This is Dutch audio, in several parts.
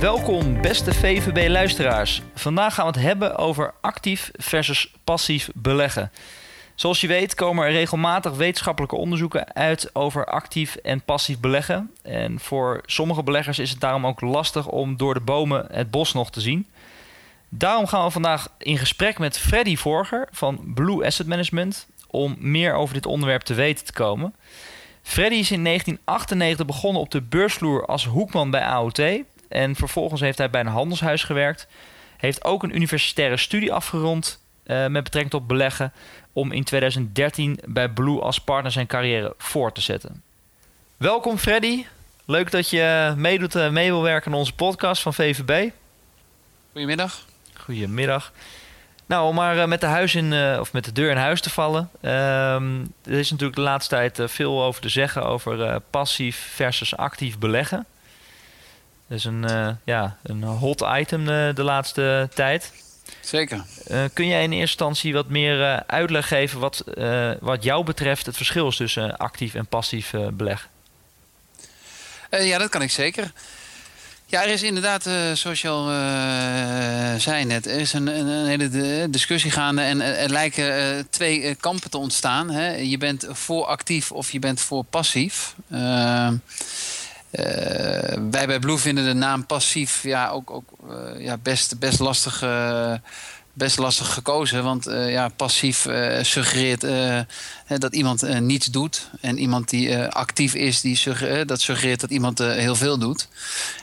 Welkom beste VVB-luisteraars. Vandaag gaan we het hebben over actief versus passief beleggen. Zoals je weet komen er regelmatig wetenschappelijke onderzoeken uit over actief en passief beleggen. En voor sommige beleggers is het daarom ook lastig om door de bomen het bos nog te zien. Daarom gaan we vandaag in gesprek met Freddy Vorger van Blue Asset Management om meer over dit onderwerp te weten te komen. Freddy is in 1998 begonnen op de beursvloer als hoekman bij AOT en vervolgens heeft hij bij een handelshuis gewerkt. Heeft ook een universitaire studie afgerond uh, met betrekking tot beleggen. Om in 2013 bij Blue als partner zijn carrière voort te zetten. Welkom Freddy. Leuk dat je meedoet, uh, mee wil werken aan onze podcast van VVB. Goedemiddag. Goedemiddag. Nou, om maar uh, met de, huis in, uh, of met de deur in huis te vallen. Um, er is natuurlijk de laatste tijd veel over te zeggen over passief versus actief beleggen. Dat is een, uh, ja, een hot item de, de laatste tijd. Zeker. Uh, kun jij in eerste instantie wat meer uitleg geven wat, wat jou betreft het verschil is tussen actief en passief beleggen? ja, dat kan ik zeker. Ja, er is inderdaad, zoals je al zei net, er is een, een, hele discussie gaande en er lijken twee kampen te ontstaan. Hè. Je bent voor actief of je bent voor passief. Uh, wij bij Blue vinden de naam passief ja, ook, ook uh, ja, best, best, lastig, uh, best lastig gekozen. Want ja, passief suggereert dat iemand niets doet. En iemand die actief is, die suggereert, dat suggereert dat iemand heel veel doet.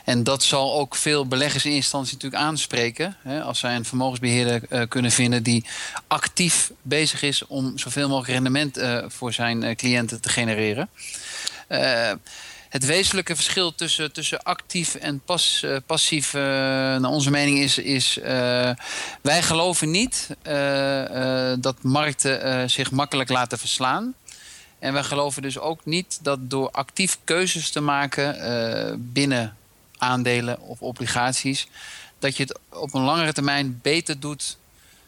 En dat zal ook veel beleggers in instantie natuurlijk aanspreken. Hè, als zij een vermogensbeheerder kunnen vinden die actief bezig is om zoveel mogelijk rendement voor zijn cliënten te genereren het wezenlijke verschil tussen, tussen actief en pas, uh, passief, uh, naar onze mening, is: is uh, wij geloven niet dat markten zich makkelijk laten verslaan. En wij geloven dus ook niet dat door actief keuzes te maken binnen aandelen of obligaties, dat je het op een langere termijn beter doet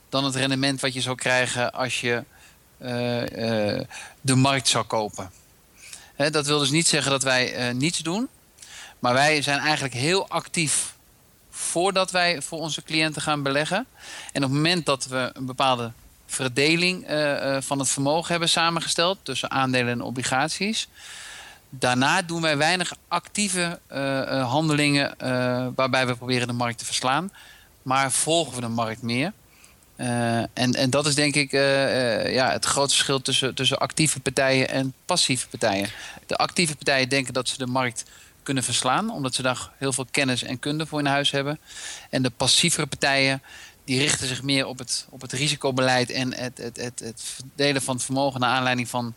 dan het rendement wat je zou krijgen als je de markt zou kopen dat wil dus niet zeggen dat wij uh, niets doen. Maar wij zijn eigenlijk heel actief voordat wij voor onze cliënten gaan beleggen. En op het moment dat we een bepaalde verdeling uh, van het vermogen hebben samengesteld tussen aandelen en obligaties. Daarna doen wij weinig actieve handelingen waarbij we proberen de markt te verslaan. Maar volgen we de markt meer. Uh, en, en dat is denk ik uh, uh, ja, het grootste verschil tussen, tussen actieve partijen en passieve partijen. De actieve partijen denken dat ze de markt kunnen verslaan, omdat ze daar heel veel kennis en kunde voor in huis hebben. En de passievere partijen die richten zich meer op het, op het risicobeleid en het, het, het, het verdelen van het vermogen naar aanleiding van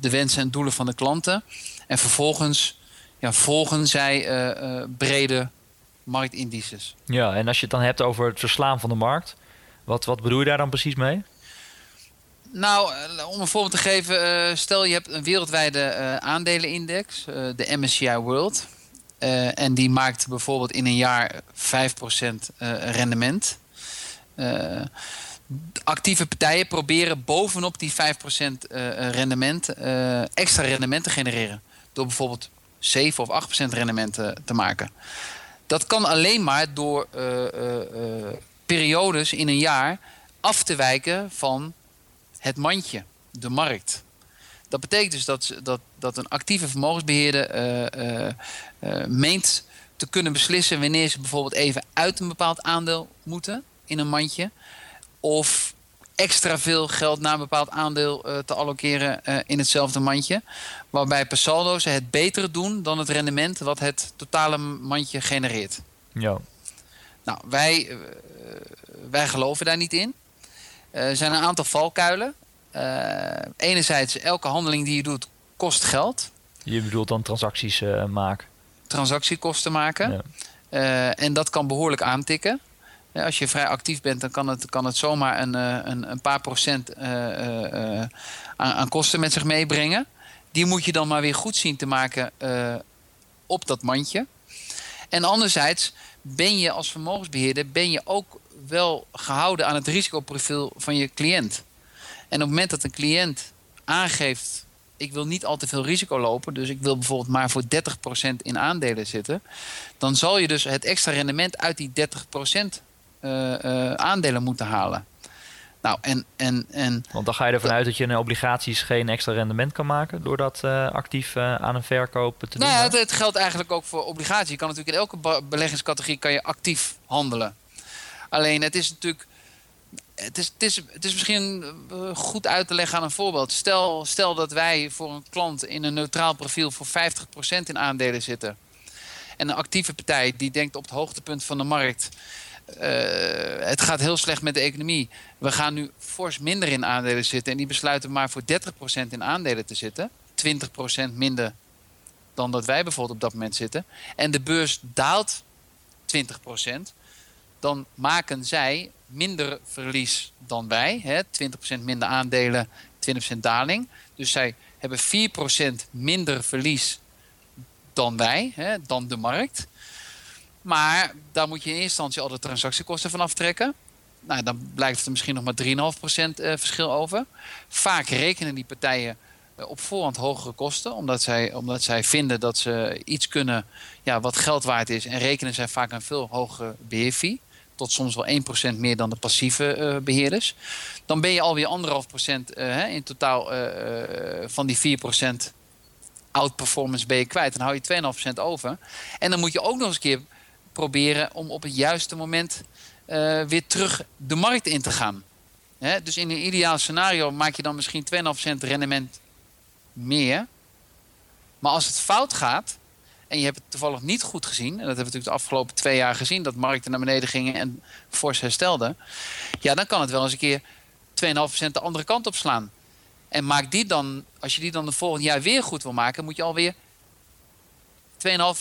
de wensen en doelen van de klanten. En vervolgens ja, volgen zij brede marktindices. Ja, en als je het dan hebt over het verslaan van de markt, wat, wat bedoel je daar dan precies mee? Nou, eh, om een voorbeeld te geven, uh, stel je hebt een wereldwijde uh, aandelenindex, uh, de MSCI World. en die maakt bijvoorbeeld in een jaar 5% rendement. actieve partijen proberen bovenop die 5% rendement extra rendement te genereren. Door bijvoorbeeld 7 of 8% rendement te maken. Dat kan alleen maar door uh, uh, periodes in een jaar af te wijken van het mandje, de markt. Dat betekent dus dat, dat, dat een actieve vermogensbeheerder meent te kunnen beslissen wanneer ze bijvoorbeeld even uit een bepaald aandeel moeten in een mandje. Of extra veel geld naar een bepaald aandeel uh, te allokeren uh, in hetzelfde mandje. Waarbij per saldo ze het betere doen dan het rendement wat het totale mandje genereert. Ja. Nou, wij, uh, wij geloven daar niet in. Er zijn een aantal valkuilen. enerzijds, elke handeling die je doet kost geld. Je bedoelt dan transacties maken? Transactiekosten maken. Ja. en dat kan behoorlijk aantikken. Als je vrij actief bent, dan kan het, kan het zomaar een, een, een paar procent aan, aan, kosten met zich meebrengen. Die moet je dan maar weer goed zien te maken op dat mandje. En anderzijds ben je als vermogensbeheerder ben je ook wel gehouden aan het risicoprofiel van je cliënt. En op het moment dat een cliënt aangeeft: ik wil niet al te veel risico lopen, dus ik wil bijvoorbeeld maar voor 30% in aandelen zitten, dan zal je dus het extra rendement uit die 30% uh, uh, aandelen moeten halen. Nou, en, en, en, Want dan ga je ervan uit dat je in obligaties geen extra rendement kan maken door dat uh, actief uh, aan een verkoop te doen. Nou ja, het, geldt eigenlijk ook voor obligaties. Je kan natuurlijk in elke beleggingscategorie kan je actief handelen. Alleen het is natuurlijk. Het is, het, is, het is misschien eh, goed uit te leggen aan een voorbeeld. Stel, stel dat wij voor een klant in een neutraal profiel voor 50% in aandelen zitten. En een actieve partij die denkt op het hoogtepunt van de markt. Uh, het gaat heel slecht met de economie. We gaan nu fors minder in aandelen zitten. En die besluiten maar voor 30% in aandelen te zitten. 20% minder dan dat wij bijvoorbeeld op dat moment zitten. En de beurs daalt 20% dan maken zij minder verlies dan wij. Hè? 20% minder aandelen, 20% daling. Dus zij hebben 4% minder verlies dan wij, hè? dan de markt. Maar daar moet je in eerste instantie al de transactiekosten van aftrekken. Nou, dan blijft er misschien nog maar 3,5% eh, verschil over. Vaak rekenen die partijen eh, op voorhand hogere kosten, omdat zij, omdat zij vinden dat ze iets kunnen ja, wat geld waard is. En rekenen zij vaak een veel hogere beheerfee tot soms wel 1% meer dan de passieve uh, beheerders. Dan ben je alweer anderhalf procent uh, in totaal van die 4% outperformance ben je kwijt. Dan hou je 2,5% over. En dan moet je ook nog eens een keer proberen om op het juiste moment weer terug de markt in te gaan. Hè? Dus in een ideaal scenario maak je dan misschien 2,5% rendement meer. Maar als het fout gaat, en je hebt het toevallig niet goed gezien, en dat hebben we natuurlijk de afgelopen twee jaar gezien, dat markten naar beneden gingen en fors herstelden, ja, dan kan het wel eens een keer 2,5% de andere kant op slaan. En maak die dan, als je die dan de volgende jaar weer goed wil maken, moet je alweer 2,5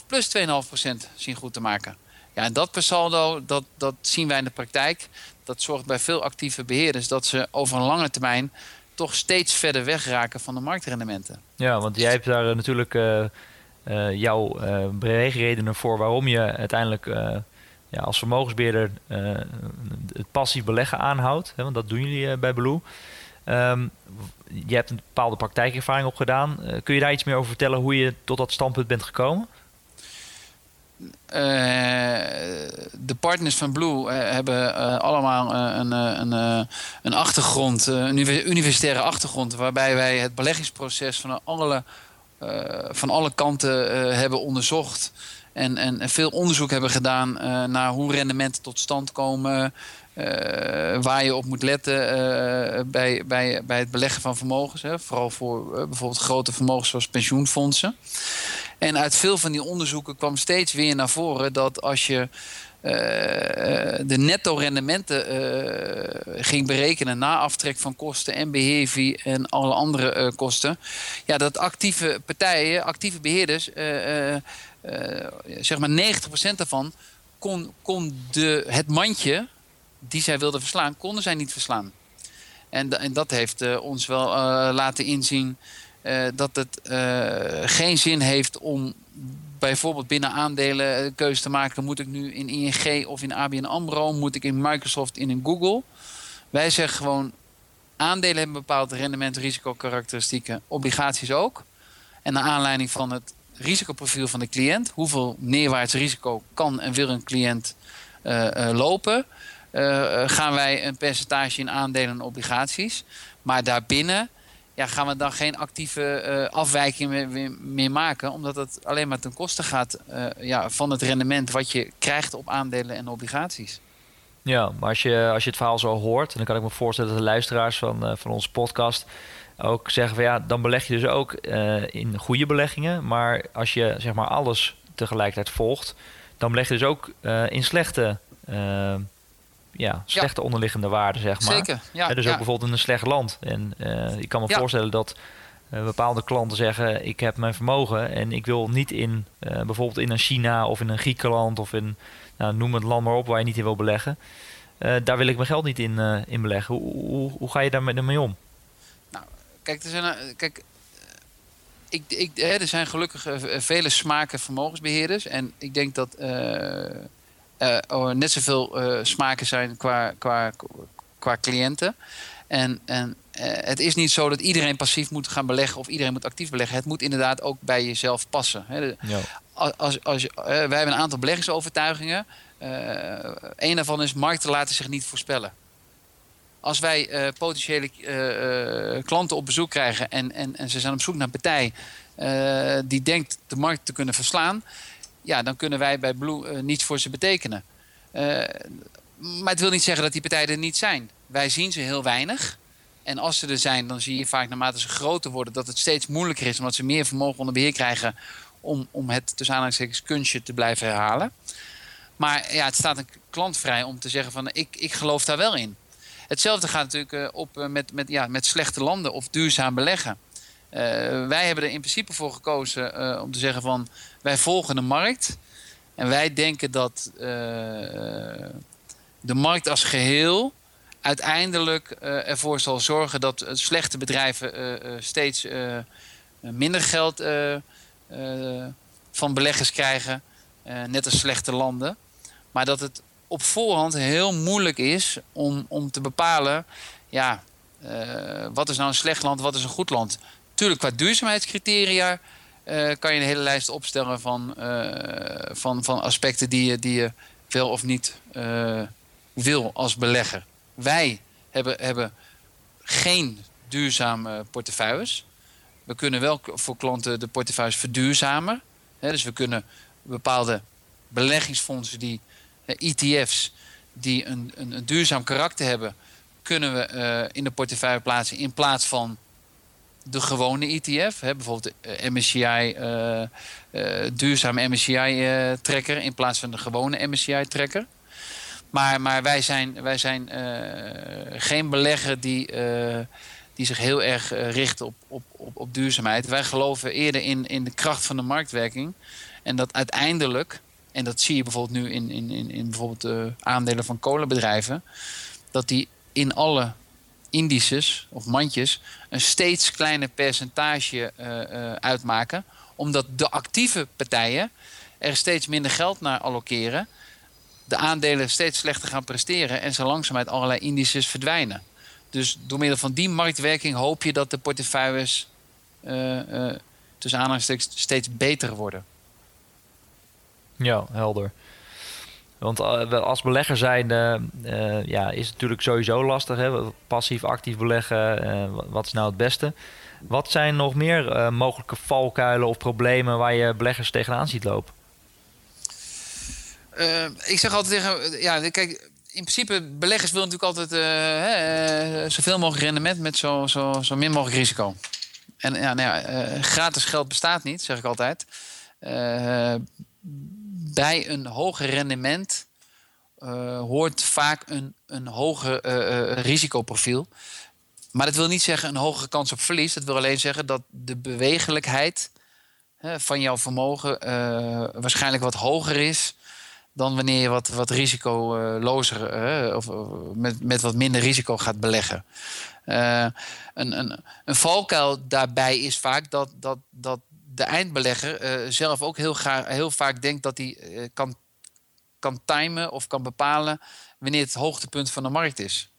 plus 2,5% zien goed te maken. Ja, en dat per saldo, dat, dat zien wij in de praktijk. Dat zorgt bij veel actieve beheerders dat ze over een lange termijn toch steeds verder wegraken van de marktrendementen. Ja, want jij hebt daar natuurlijk uh, uh, jouw uh, beweegredenen voor waarom je uiteindelijk ja, als vermogensbeheerder het passief beleggen aanhoudt. Hè, want dat doen jullie bij Blue. Um, je hebt een bepaalde praktijkervaring opgedaan. kun je daar iets meer over vertellen hoe je tot dat standpunt bent gekomen? de partners van Blue hebben allemaal een, een, een achtergrond, een universitaire achtergrond, waarbij wij het beleggingsproces van alle eh, van alle kanten eh, hebben onderzocht. En, en, veel onderzoek hebben gedaan eh, naar hoe rendementen tot stand komen. waar je op moet letten bij, bij, bij het beleggen van vermogens. Hè. Vooral voor bijvoorbeeld grote vermogens zoals pensioenfondsen. En uit veel van die onderzoeken kwam steeds weer naar voren dat als je de netto rendementen ging berekenen na aftrek van kosten en beheerfee en alle andere kosten. Ja, dat actieve partijen, actieve beheerders, zeg maar 90% daarvan kon, kon de, het mandje die zij wilden verslaan, konden zij niet verslaan. En, en dat heeft ons wel laten inzien dat het geen zin heeft om bijvoorbeeld binnen aandelen eh, keuze te maken. Moet ik nu in ING of in ABN AMRO? Moet ik in Microsoft, in, in Google? Wij zeggen gewoon, aandelen hebben bepaald rendement, risico, karakteristieken. Obligaties ook. En naar aanleiding van het risicoprofiel van de cliënt. Hoeveel neerwaarts risico kan en wil een cliënt uh, uh, lopen? Uh, gaan wij een percentage in aandelen en obligaties. Maar daarbinnen ja, gaan we dan geen actieve uh, afwijking meer, maken. Omdat het alleen maar ten koste gaat ja, van het rendement wat je krijgt op aandelen en obligaties. Ja, maar als je, als je het verhaal zo hoort, dan kan ik me voorstellen dat de luisteraars van, van onze podcast ook zeggen van ja, dan beleg je dus ook in goede beleggingen. Maar als je zeg maar alles tegelijkertijd volgt, dan beleg je dus ook in slechte ja, slechte onderliggende waarden, zeg maar. Zeker, ja. dus ook bijvoorbeeld in een slecht land. En ik kan me voorstellen dat bepaalde klanten zeggen... ik heb mijn vermogen en ik wil niet in bijvoorbeeld in een China of in een Griekenland... of in nou, noem het land maar op waar je niet in wil beleggen. daar wil ik mijn geld niet in, in beleggen. Hoe, hoe, hoe, ga je daarmee om? Kijk, er zijn, kijk ik, ik, hè, er zijn gelukkig vele smaken vermogensbeheerders. En ik denk dat uh, net zoveel smaken zijn qua, qua, qua cliënten. En, en het is niet zo dat iedereen passief moet gaan beleggen of iedereen moet actief beleggen. Het moet inderdaad ook bij jezelf passen. Hè. Ja. Als, als, wij hebben een aantal beleggingsovertuigingen. een daarvan is markten laten zich niet voorspellen. Als wij potentiële klanten op bezoek krijgen en, en, en ze zijn op zoek naar een partij die denkt de markt te kunnen verslaan, ja, dan kunnen wij bij Blue niets voor ze betekenen. Maar het wil niet zeggen dat die partijen er niet zijn. Wij zien ze heel weinig. En als ze er zijn, dan zie je vaak naarmate ze groter worden dat het steeds moeilijker is, omdat ze meer vermogen onder beheer krijgen om, om het tussen kunstje te blijven herhalen. Maar ja, het staat een klant vrij om te zeggen van ik, ik geloof daar wel in. Hetzelfde gaat natuurlijk uh, op met, met, ja, met slechte landen of duurzaam beleggen. Eh, wij hebben er in principe voor gekozen eh, om te zeggen van wij volgen de markt. En wij denken dat eh, de markt als geheel uiteindelijk ervoor zal zorgen dat slechte bedrijven steeds minder geld van beleggers krijgen. net als slechte landen. Maar dat het op voorhand heel moeilijk is om, om te bepalen... ja, wat is nou een slecht land, wat is een goed land? Natuurlijk, qua duurzaamheidscriteria uh, kan je een hele lijst opstellen van, uh, van, van aspecten die je, die je wel of niet wil als belegger. Wij hebben, hebben geen duurzame portefeuilles. We kunnen wel voor klanten de portefeuilles verduurzamen. dus we kunnen bepaalde beleggingsfondsen die ETF's die een, een, een, duurzaam karakter hebben, kunnen we in de portefeuille plaatsen in plaats van de gewone ETF, hè, bijvoorbeeld de MSCI, uh, uh, duurzame MSCI-trekker in plaats van de gewone MSCI-trekker. Maar, maar wij zijn, wij zijn geen belegger die, die zich heel erg richt op, op, op, op, duurzaamheid. Wij geloven eerder in, in de kracht van de marktwerking. En dat uiteindelijk, en dat zie je bijvoorbeeld nu in, in, in, in bijvoorbeeld aandelen van kolenbedrijven, dat die in alle indices of mandjes een steeds kleiner percentage uh, uh, uitmaken. Omdat de actieve partijen er steeds minder geld naar allokeren. De aandelen steeds slechter gaan presteren en zo langzaam uit allerlei indices verdwijnen. Dus door middel van die marktwerking hoop je dat de portefeuilles tussen aanhalingstekens steeds beter worden. Ja, helder. Want uh, als belegger zijn uh, ja, is het natuurlijk sowieso lastig. Hè? Passief, actief beleggen, uh, wat is nou het beste? Wat zijn nog meer mogelijke valkuilen of problemen waar je beleggers tegenaan ziet lopen? ik zeg altijd tegen, ja, kijk, in principe, beleggers willen natuurlijk altijd hè, zoveel mogelijk rendement met zo, zo, zo min mogelijk risico. En ja, nou ja, gratis geld bestaat niet, zeg ik altijd bij een hoger rendement uh, hoort vaak een, een hoger uh, risicoprofiel. Maar dat wil niet zeggen een hogere kans op verlies. Dat wil alleen zeggen dat de bewegelijkheid van jouw vermogen waarschijnlijk wat hoger is dan wanneer je wat, wat risicolozer of met, met wat minder risico gaat beleggen. een, een, een valkuil daarbij is vaak dat, dat, dat de eindbelegger uh, zelf ook heel, graag, heel vaak denkt dat hij uh, kan, kan timen of kan bepalen wanneer het hoogtepunt van de markt is.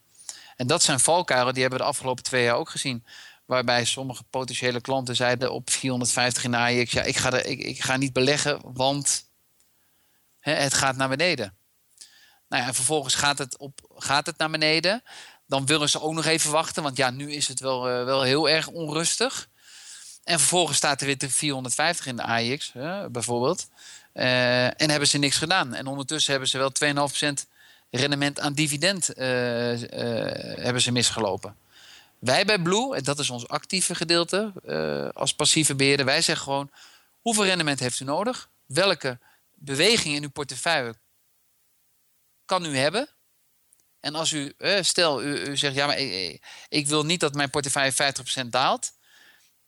En dat zijn valkuilen, die hebben we de afgelopen twee jaar ook gezien. Waarbij sommige potentiële klanten zeiden op 450 in de AX: ja, ik ga, ik, ik ga niet beleggen, want hè, het gaat naar beneden. Nou ja, en vervolgens gaat het, op, gaat het naar beneden. Dan willen ze ook nog even wachten, want ja, nu is het wel, uh, wel heel erg onrustig. En vervolgens staat er weer de 450 in de AX, hè, bijvoorbeeld. Uh, en hebben ze niks gedaan. En ondertussen hebben ze wel 2,5% rendement aan dividend uh, uh, hebben ze misgelopen. Wij bij Blue, dat is ons actieve gedeelte als passieve beheerder, wij zeggen gewoon: hoeveel rendement heeft u nodig? Welke beweging in uw portefeuille kan u hebben? En als u, stel, u, u zegt: ja, maar ik, ik wil niet dat mijn portefeuille 50% daalt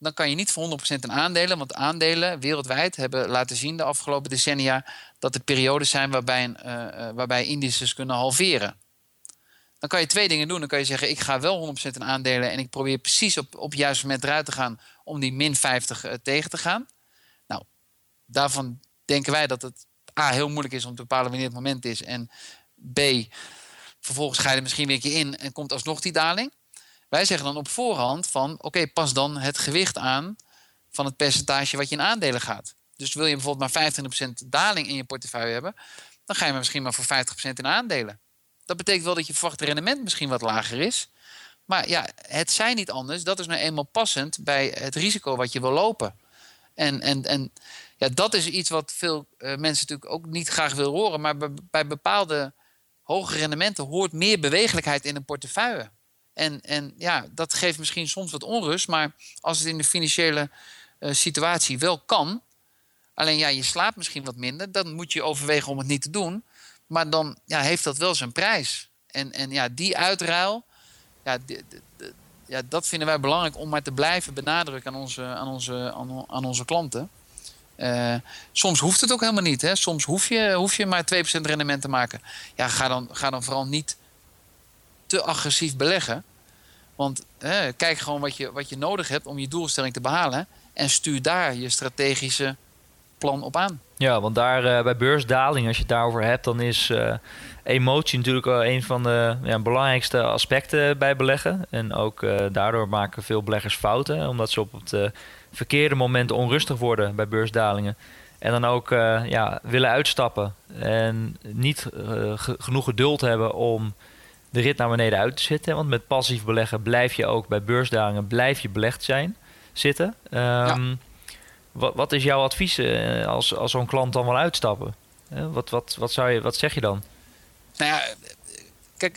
dan kan je niet voor 100% in aandelen. Want aandelen wereldwijd hebben laten zien de afgelopen decennia dat er periodes zijn waarbij, een, uh, waarbij indices kunnen halveren. Dan kan je twee dingen doen. Dan kan je zeggen: ik ga wel 100% in aandelen en ik probeer precies op, op het juiste moment eruit te gaan om die min 50 uh, tegen te gaan. Nou, daarvan denken wij dat het A heel moeilijk is om te bepalen wanneer het moment is. En B, vervolgens ga je misschien weer een keer in en komt alsnog die daling. Wij zeggen dan op voorhand van oké, pas dan het gewicht aan van het percentage wat je in aandelen gaat. Dus wil je bijvoorbeeld maar 25% daling in je portefeuille hebben, dan ga je misschien maar voor 50% in aandelen. Dat betekent wel dat je verwachte rendement misschien wat lager is. Maar ja, het zijn niet anders. Dat is nou eenmaal passend bij het risico wat je wil lopen. En, en, en ja, dat is iets wat veel uh, mensen natuurlijk ook niet graag willen horen. Maar bij bepaalde hoge rendementen hoort meer bewegelijkheid in een portefeuille. En, en ja, dat geeft misschien soms wat onrust. Maar als het in de financiële uh, situatie wel kan. Alleen ja, je slaapt misschien wat minder. Dan moet je overwegen om het niet te doen. Maar dan ja, heeft dat wel zijn prijs. En, en ja, die uitruil. Ja, dat vinden wij belangrijk om maar te blijven benadrukken aan onze, aan onze, aan, onze klanten. Uh, soms hoeft het ook helemaal niet. Hè? Soms hoef je, hoef je maar 2% rendement te maken. Ja, ga dan, ga dan vooral niet te agressief beleggen. Want hè, kijk gewoon wat je, wat je nodig hebt om je doelstelling te behalen. En stuur daar je strategische plan op aan. Ja, want daar uh, bij beursdaling, als je het daarover hebt, dan is uh, emotie natuurlijk een van de ja, belangrijkste aspecten bij beleggen. En ook uh, daardoor maken veel beleggers fouten, omdat ze op het verkeerde moment onrustig worden bij beursdalingen. En dan ook ja, willen uitstappen en niet genoeg geduld hebben om de rit naar beneden uit te zitten. Want met passief beleggen blijf je ook bij beursdalingen blijf je belegd zijn, zitten. Um, ja. wat, wat, is jouw advies uh, als, als zo'n klant dan wil uitstappen? Uh, wat, wat, wat, zou je, wat zeg je dan? Nou ja, kijk,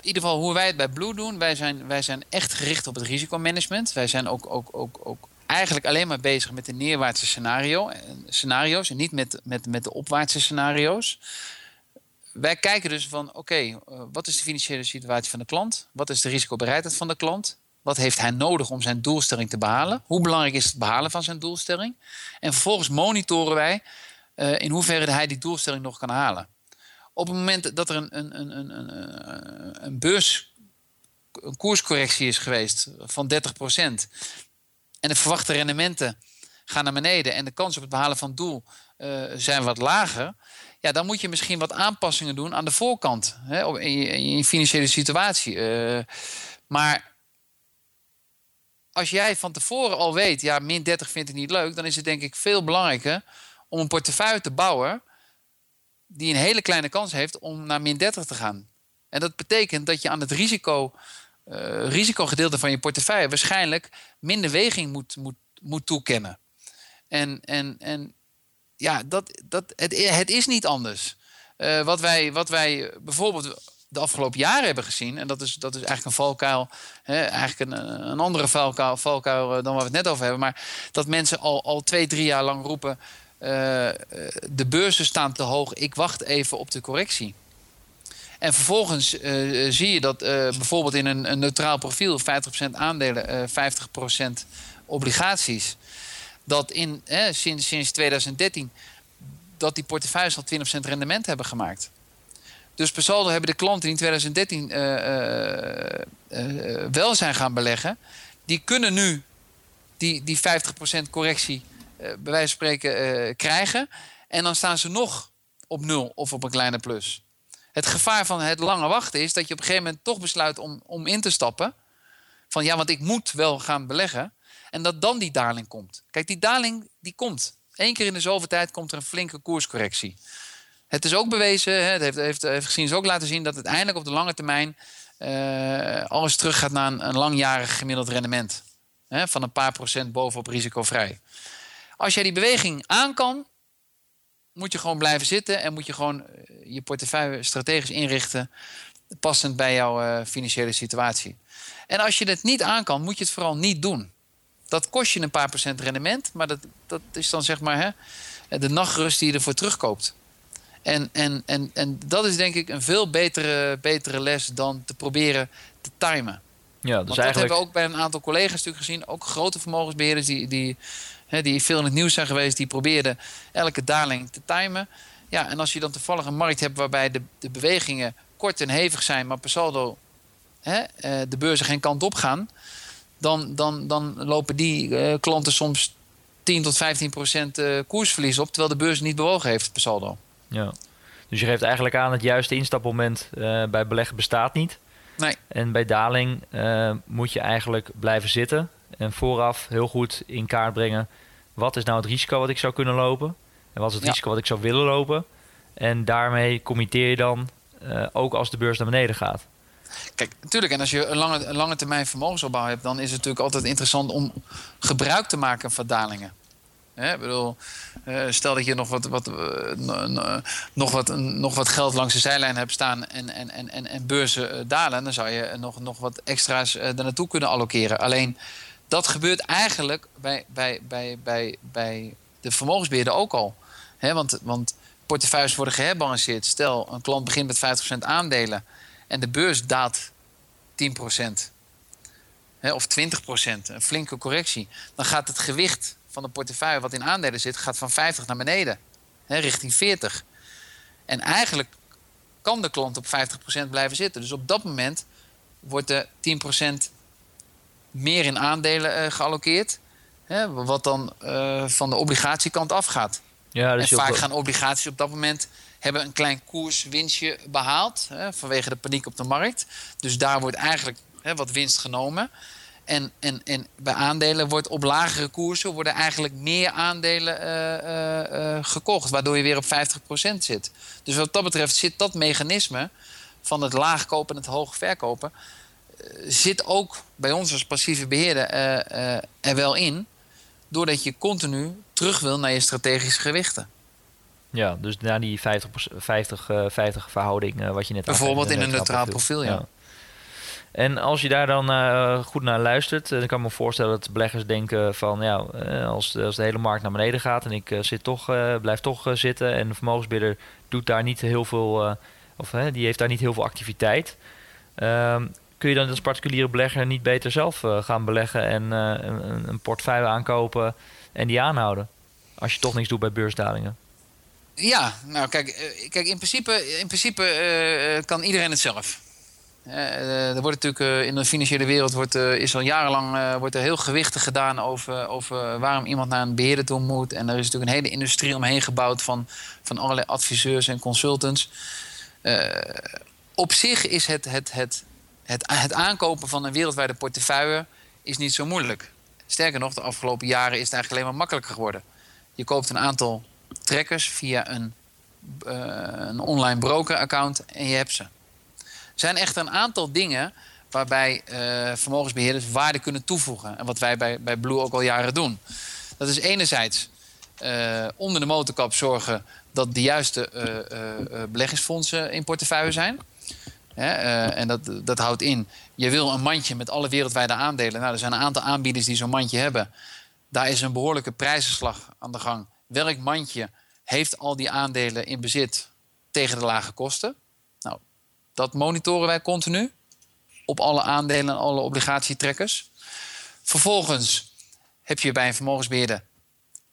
in ieder geval hoe wij het bij Blue doen, wij zijn, wij zijn echt gericht op het risicomanagement. Wij zijn ook, ook, ook, ook eigenlijk alleen maar bezig met de neerwaartse scenario, scenario's en niet met, met, met de opwaartse scenario's wij kijken dus van oké, uh, wat is de financiële situatie van de klant? Wat is de risicobereidheid van de klant? Wat heeft hij nodig om zijn doelstelling te behalen? Hoe belangrijk is het behalen van zijn doelstelling? En vervolgens monitoren wij uh, in hoeverre hij die doelstelling nog kan halen. Op het moment dat er een, een, een, een, een beurs, een koerscorrectie is geweest van 30% en de verwachte rendementen gaan naar beneden en de kans op het behalen van het doel zijn wat lager, ja, dan moet je misschien wat aanpassingen doen aan de voorkant hè, in, je, in je financiële situatie. Uh, maar als jij van tevoren al weet, ja, min 30 vind ik niet leuk, dan is het denk ik veel belangrijker om een portefeuille te bouwen die een hele kleine kans heeft om naar min 30 te gaan. En dat betekent dat je aan het risico, uh, risicogedeelte van je portefeuille waarschijnlijk minder weging moet, moet, moet toekennen. En, en, en ja, dat, dat, het, is niet anders. Uh, wat, wij, wat wij bijvoorbeeld de afgelopen jaren hebben gezien, en dat is, dat is eigenlijk een valkuil, hè, eigenlijk een, een andere valkuil, valkuil dan waar we het net over hebben, maar dat mensen al, al twee, drie jaar lang roepen: uh, de beurzen staan te hoog, ik wacht even op de correctie. En vervolgens zie je dat bijvoorbeeld in een, een, neutraal profiel 50% aandelen, 50% obligaties dat in, sinds, sinds 2013 dat die portefeuilles al 20% rendement hebben gemaakt. Dus per saldo hebben de klanten die in 2013 uh, uh, uh, wel zijn gaan beleggen, die kunnen nu die, die 50% correctie bij wijze van spreken krijgen. En dan staan ze nog op nul of op een kleine plus. Het gevaar van het lange wachten is dat je op een gegeven moment toch besluit om, om in te stappen. Van ja, want ik moet wel gaan beleggen. En dat dan die daling komt. Kijk, die daling die komt. Eén keer in de zoveel tijd komt er een flinke koerscorrectie. Het is ook bewezen, het heeft, heeft, heeft ook laten zien dat uiteindelijk op de lange termijn uh, alles terug gaat naar een, langjarig gemiddeld rendement. Hè, van een paar procent bovenop risicovrij. Als jij die beweging aan kan, moet je gewoon blijven zitten en moet je gewoon eh, je portefeuille strategisch inrichten, passend bij jouw uh, financiële situatie. En als je het niet aan kan, moet je het vooral niet doen dat kost je een paar procent rendement. Maar dat, dat is dan zeg maar hè, de nachtrust die je ervoor terugkoopt. En, en, en, en dat is denk ik een veel betere, betere les dan te proberen te timen. Ja, dus eigenlijk... dat hebben we ook bij een aantal collega's natuurlijk gezien. Ook grote vermogensbeheerders die, die, hè, die veel in het nieuws zijn geweest. Die probeerden elke daling te timen. Ja, en als je dan toevallig een markt hebt waarbij de, de bewegingen kort en hevig zijn, maar per saldo hè, eh, de beurzen geen kant op gaan, dan, dan, dan lopen die eh, klanten soms 10 tot 15 procent uh, koersverlies op, terwijl de beurs niet bewogen heeft per saldo. Ja. Dus je geeft eigenlijk aan het juiste instapmoment bij beleggen bestaat niet. Nee. En bij daling moet je eigenlijk blijven zitten en vooraf heel goed in kaart brengen wat is nou het risico wat ik zou kunnen lopen en wat is het risico wat ik zou willen lopen. En daarmee committeer je dan ook als de beurs naar beneden gaat. Kijk, natuurlijk, en als je een lange, een lange termijn vermogensopbouw hebt, dan is het natuurlijk altijd interessant om gebruik te maken van dalingen. Hè, bedoel, uh, stel dat je nog wat, wat, uh, nog, wat, nog wat geld langs de zijlijn hebt staan en, en, en, en, en beurzen uh, dalen, dan zou je nog, nog wat extra's er naartoe kunnen allokeren. Alleen dat gebeurt eigenlijk bij, bij, bij, bij, bij de vermogensbeheerder ook al. Want, want portefeuilles worden geherbalanceerd. Stel, een klant begint met 50% aandelen en de beurs daalt 10%. Hè, of 20%, een flinke correctie. Dan gaat het gewicht van de portefeuille wat in aandelen zit, gaat van 50 naar beneden. Hè, richting 40. En eigenlijk kan de klant op 50% blijven zitten. Dus op dat moment wordt er 10% meer in aandelen uh, geallockeerd. Hè, wat dan uh, van de obligatiekant afgaat. Ja, dus en vaak gaan obligaties op dat moment hebben een klein koerswinstje behaald hè, vanwege de paniek op de markt. Dus daar wordt eigenlijk hè, wat winst genomen. En, en, en bij aandelen wordt op lagere koersen worden eigenlijk meer aandelen uh, uh, uh, gekocht, waardoor je weer op 50% zit. Dus wat dat betreft zit dat mechanisme van het laag kopen en het hoog verkopen, zit ook bij ons als passieve beheerder er wel in, doordat je continu terug wil naar je strategische gewichten. Ja, dus naar die 50, 50, 50 verhouding uh, wat je net Bijvoorbeeld in een neutraal profiel, ja. ja. En als je daar dan uh, goed naar luistert, dan kan ik me voorstellen dat beleggers denken van ja, als, als de hele markt naar beneden gaat en ik zit toch, blijf toch zitten en de vermogensbidder doet daar niet heel veel, of die heeft daar niet heel veel activiteit. Ehm, kun je dan als particuliere belegger niet beter zelf gaan beleggen en een, een portefeuille aankopen en die aanhouden? Als je toch niks doet bij beursdalingen. Ja, nou kijk, eh, kijk in principe, in principe uh, kan iedereen het zelf. Er wordt natuurlijk in de financiële wereld wordt, is al jarenlang wordt er heel gewichtig gedaan over, over waarom iemand naar een beheerder toe moet. En er is natuurlijk een hele industrie omheen gebouwd van, van allerlei adviseurs en consultants. op zich is het, het, het, het, het aankopen van een wereldwijde portefeuille is niet zo moeilijk. Sterker nog, de afgelopen jaren is het eigenlijk alleen maar makkelijker geworden. Je koopt een aantal trekkers via een, uh, een online broker-account en je hebt ze. Er zijn echt een aantal dingen waarbij uh, vermogensbeheerders waarde kunnen toevoegen. En wat wij bij, bij Blue ook al jaren doen. Dat is enerzijds uh, onder de motorkap zorgen dat de juiste beleggingsfondsen in portefeuille zijn. en dat, dat houdt in, je wil een mandje met alle wereldwijde aandelen. Nou, er zijn een aantal aanbieders die zo'n mandje hebben. Daar is een behoorlijke prijzenslag aan de gang welk mandje heeft al die aandelen in bezit tegen de lage kosten? Nou, dat monitoren wij continu op alle aandelen en alle obligatietrekkers. Vervolgens heb je bij een vermogensbeheerder,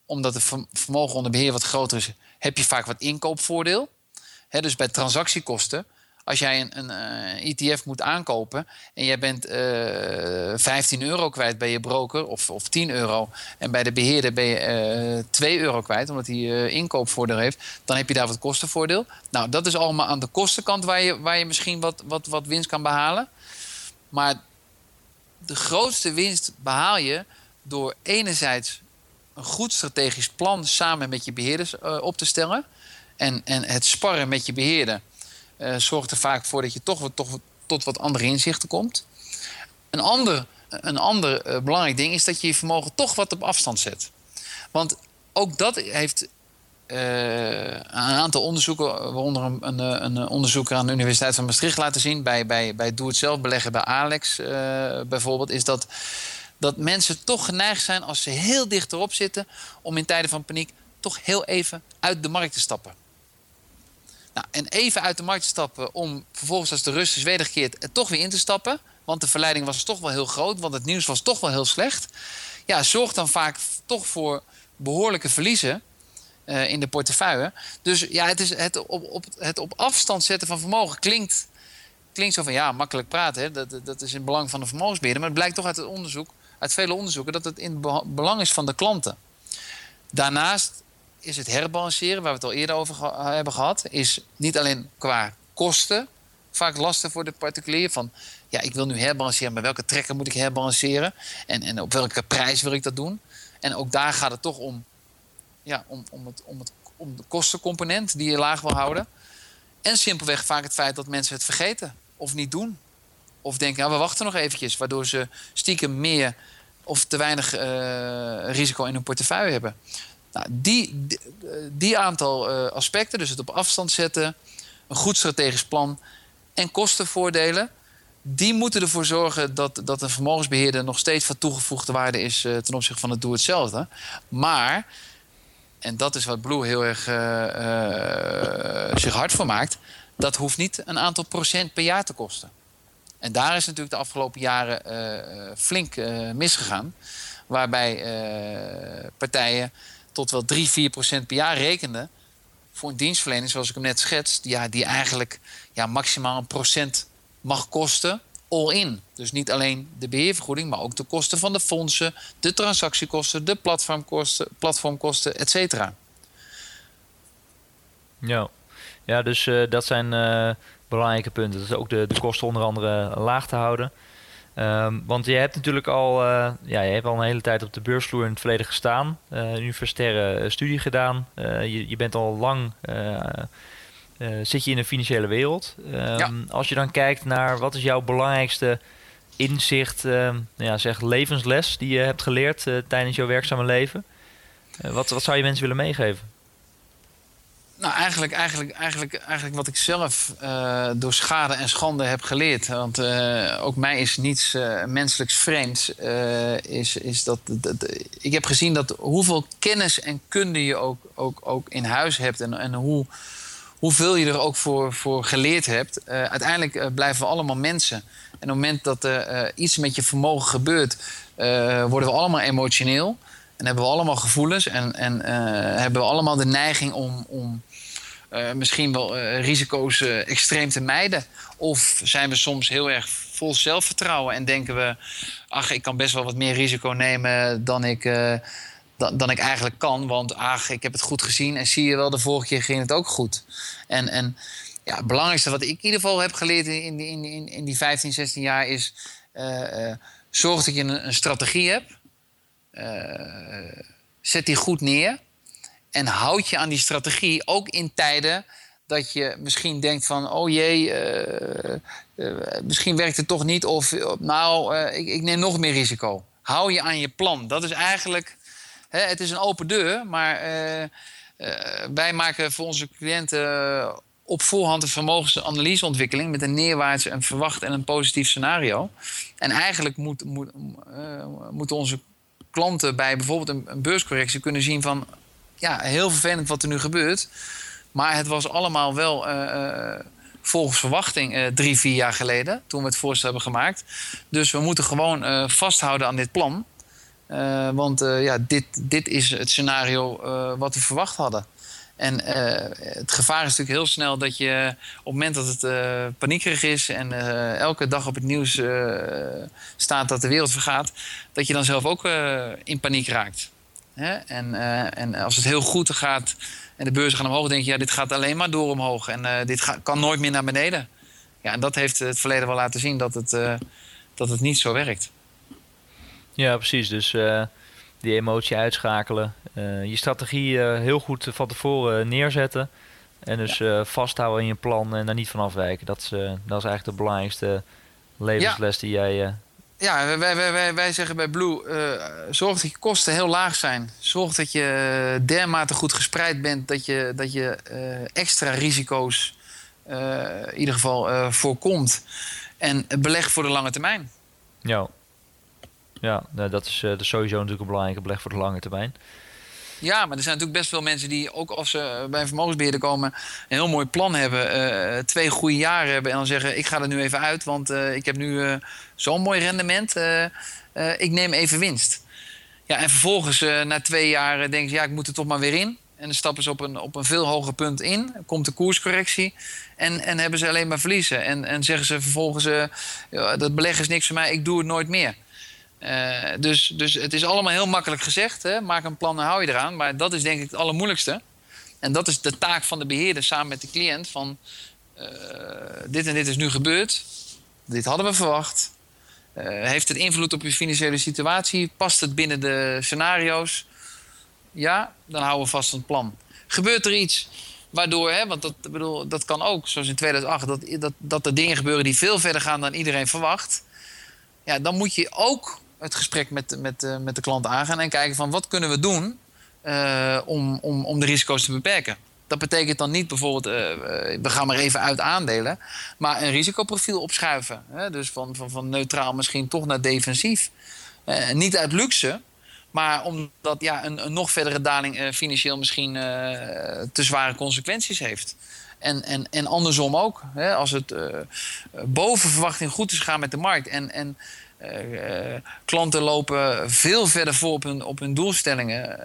omdat het vermogen onder beheer wat groter is, heb je vaak wat inkoopvoordeel. dus bij transactiekosten als jij een, een ETF eh, e moet aankopen en jij bent uh, eh, 15 euro kwijt bij je broker of, of 10 euro en bij de beheerder ben je uh, eh, 2 euro kwijt omdat hij inkoopvoordeel heeft, dan heb je daar wat kostenvoordeel. Nou, dat is allemaal aan de kostenkant waar je, waar je misschien wat, wat, wat winst kan behalen. Maar de grootste winst behaal je door enerzijds een goed strategisch plan samen met je beheerders op te stellen en, en het sparren met je beheerder uh, zorgt er vaak voor dat je toch, tot wat andere inzichten komt. Een ander, een ander uh, belangrijk ding is dat je je vermogen toch wat op afstand zet. Want ook dat heeft uh, een aantal onderzoeken, waaronder een, een, een, onderzoeker aan de Universiteit van Maastricht laten zien, bij, bij, bij Doe het zelf beleggen bij Alex bijvoorbeeld, is dat, dat mensen toch geneigd zijn als ze heel dicht erop zitten om in tijden van paniek toch heel even uit de markt te stappen. Nou, en even uit de markt stappen om vervolgens als de rust is wedergekeerd er toch weer in te stappen. want de verleiding was toch wel heel groot, want het nieuws was toch wel heel slecht. Ja, zorgt dan vaak toch voor behoorlijke verliezen uh, in de portefeuille. Dus ja, het, is het, op, op, het op afstand zetten van vermogen klinkt, klinkt zo van ja, makkelijk praten. Dat, dat is in belang van de vermogensbeheerder. Maar het blijkt toch uit het onderzoek, uit vele onderzoeken, dat het in belang is van de klanten. Daarnaast is het herbalanceren, waar we het al eerder over hebben gehad, is niet alleen qua kosten vaak lastig voor de particulier. Van ja, ik wil nu herbalanceren, maar welke trekker moet ik herbalanceren? En, en op welke prijs wil ik dat doen? En ook daar gaat het toch om, ja, om, om, het, om, het, om de kostencomponent die je laag wil houden. En simpelweg vaak het feit dat mensen het vergeten of niet doen. Of denken, nou, we wachten nog eventjes. Waardoor ze stiekem meer of te weinig uh, risico in hun portefeuille hebben. Nou, die, die, aantal uh, aspecten, dus het op afstand zetten, een goed strategisch plan en kostenvoordelen, die moeten ervoor zorgen dat, dat een vermogensbeheerder nog steeds van toegevoegde waarde is uh, ten opzichte van het doe hetzelfde. Maar, en dat is wat Blue heel erg zich hard voor maakt, dat hoeft niet een aantal procent per jaar te kosten. En daar is natuurlijk de afgelopen jaren flink misgegaan. Waarbij partijen tot wel 3, 4 procent per jaar rekenden voor een dienstverlening zoals ik hem net schets, ja, die eigenlijk ja, maximaal een procent mag kosten, all in. Dus niet alleen de beheervergoeding, maar ook de kosten van de fondsen, de transactiekosten, de platformkosten, platformkosten, et cetera. Ja. ja, dus uh, dat zijn uh, belangrijke punten. Dus ook de, de kosten onder andere laag te houden. Um, want je hebt natuurlijk al, uh, ja, je hebt al een hele tijd op de beursvloer in het verleden gestaan. Uh, universitaire studie gedaan. Uh, je, je, bent al lang, zit je in de financiële wereld. Um, ja. Als je dan kijkt naar wat is jouw belangrijkste inzicht, ehm, ja, zeg levensles die je hebt geleerd tijdens jouw werkzame leven. wat, wat zou je mensen willen meegeven? Nou, eigenlijk, eigenlijk, eigenlijk, eigenlijk wat ik zelf uh, door schade en schande heb geleerd. Want uh, ook mij is niets uh, menselijks vreemds. is, is dat, dat, ik heb gezien dat hoeveel kennis en kunde je ook, ook, ook in huis hebt. En, en hoe, hoeveel je er ook voor, voor geleerd hebt. uiteindelijk blijven we allemaal mensen. En op het moment dat er iets met je vermogen gebeurt, worden we allemaal emotioneel. En hebben we allemaal gevoelens en, en hebben we allemaal de neiging om, om uh, misschien wel uh, risico's uh, extreem te mijden? Of zijn we soms heel erg vol zelfvertrouwen en denken we: ach, ik kan best wel wat meer risico nemen dan ik, dan, dan, ik eigenlijk kan, want ach, ik heb het goed gezien en zie je wel, de vorige keer ging het ook goed. En, en ja, het belangrijkste wat ik in ieder geval heb geleerd in, in, in, in die 15, 16 jaar is: zorg dat je een, een strategie hebt. zet die goed neer. En houd je aan die strategie ook in tijden dat je misschien denkt van... oh jee, uh, uh, misschien werkt het toch niet. Of nou, uh, ik, ik, neem nog meer risico. Hou je aan je plan. Dat is eigenlijk... Hè, het is een open deur, maar wij maken voor onze cliënten... op voorhand een vermogensanalyseontwikkeling... met een neerwaarts, een verwacht en een positief scenario. En eigenlijk moet, moet, moeten onze klanten bij bijvoorbeeld een, een beurscorrectie kunnen zien van ja, heel vervelend wat er nu gebeurt. Maar het was allemaal wel uh, volgens verwachting uh, drie, vier jaar geleden. Toen we het voorstel hebben gemaakt. Dus we moeten gewoon vasthouden aan dit plan. want ja, dit, dit is het scenario wat we verwacht hadden. En het gevaar is natuurlijk heel snel dat je op het moment dat het paniekerig is en elke dag op het nieuws staat dat de wereld vergaat, dat je dan zelf ook in paniek raakt. Hè? En, uh, en als het heel goed gaat en de beurzen gaan omhoog, denk je, ja, dit gaat alleen maar door omhoog. En uh, dit kan nooit meer naar beneden. Ja, en dat heeft het verleden wel laten zien dat het, uh, dat het niet zo werkt. Ja, precies. Dus die emotie uitschakelen. je strategie heel goed van tevoren neerzetten. En dus ja. vasthouden in je plan en daar niet van afwijken. Dat is, dat is eigenlijk de belangrijkste levensles die jij ja, wij, wij, wij, zeggen bij Blue: uh, zorg dat je kosten heel laag zijn. Zorg dat je dermate goed gespreid bent dat je, dat je uh, extra risico's uh, in ieder geval voorkomt. En beleg voor de lange termijn. Ja, ja dat, is, dat is sowieso natuurlijk een belangrijke beleg voor de lange termijn. Ja, maar er zijn natuurlijk best veel mensen die, ook als ze bij een vermogensbeheerder komen, een heel mooi plan hebben, uh, twee goede jaren hebben en dan zeggen: Ik ga er nu even uit, want uh, ik heb nu uh, zo'n mooi rendement. ik neem even winst. Ja, en vervolgens na twee jaar denken ze: Ja, ik moet er toch maar weer in. En dan stappen ze op een, op een veel hoger punt in. Komt de koerscorrectie. En, en hebben ze alleen maar verliezen. En, en zeggen ze vervolgens: dat beleggen is niks voor mij, ik doe het nooit meer. Uh, dus, dus het is allemaal heel makkelijk gezegd. Hè? Maak een plan en hou je eraan. Maar dat is denk ik het allermoeilijkste. En dat is de taak van de beheerder samen met de cliënt. Van uh, dit en dit is nu gebeurd. Dit hadden we verwacht. Uh, heeft het invloed op je financiële situatie? Past het binnen de scenario's? Ja, dan houden we vast een plan. Gebeurt er iets waardoor, hè, want dat, bedoel, dat kan ook, zoals in 2008, dat, dat, dat er dingen gebeuren die veel verder gaan dan iedereen verwacht. Ja, dan moet je ook het gesprek met, met, uh, met de klant aangaan en kijken van wat kunnen we doen uh, om, om, om de risico's te beperken. Dat betekent dan niet bijvoorbeeld, uh, we gaan maar even uit aandelen, maar een risicoprofiel opschuiven. Hè? Dus van, van, van neutraal misschien toch naar defensief. niet uit luxe, maar omdat ja, een, een nog verdere daling financieel misschien te zware consequenties heeft. En, en, en andersom ook. Hè? Als het boven verwachting goed is gaan met de markt en, en uh, klanten lopen veel verder voor op hun, op hun doelstellingen.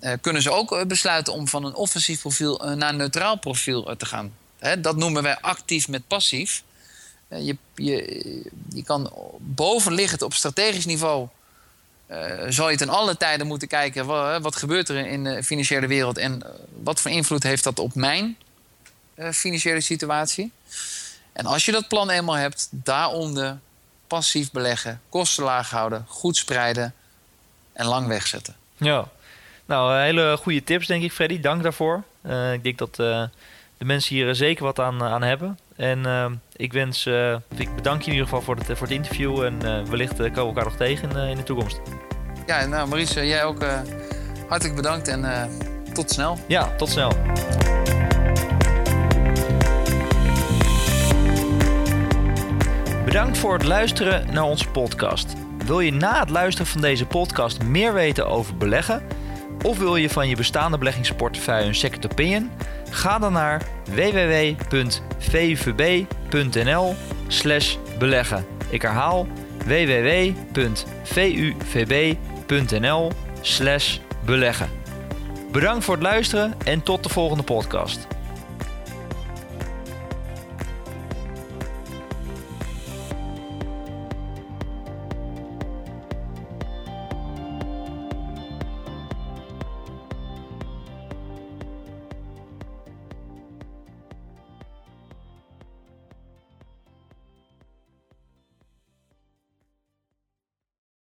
Uh, kunnen ze ook besluiten om van een offensief profiel naar een neutraal profiel te gaan. Hè, dat noemen wij actief met passief. je, je, je kan bovenliggend op strategisch niveau. zal je ten alle tijden moeten kijken wat, wat gebeurt er in de financiële wereld en wat voor invloed heeft dat op mijn financiële situatie. En als je dat plan eenmaal hebt, daaronder passief beleggen, kosten laag houden, goed spreiden en lang wegzetten. Ja, nou, hele goede tips denk ik, Freddy. Dank daarvoor. Uh, ik denk dat uh, de mensen hier zeker wat aan, aan hebben. En uh, ik wens, ik bedank je in ieder geval voor het, voor het interview. En wellicht komen we elkaar nog tegen in, in de toekomst. Ja, nou Maurice, jij ook hartelijk bedankt en tot snel. Ja, tot snel. Bedankt voor het luisteren naar onze podcast. Wil je na het luisteren van deze podcast meer weten over beleggen? Of wil je van je bestaande beleggingsportefeuille een second opinion? Ga dan naar www.vuvb.nl beleggen. Ik herhaal www.vuvb.nl beleggen. Bedankt voor het luisteren en tot de volgende podcast.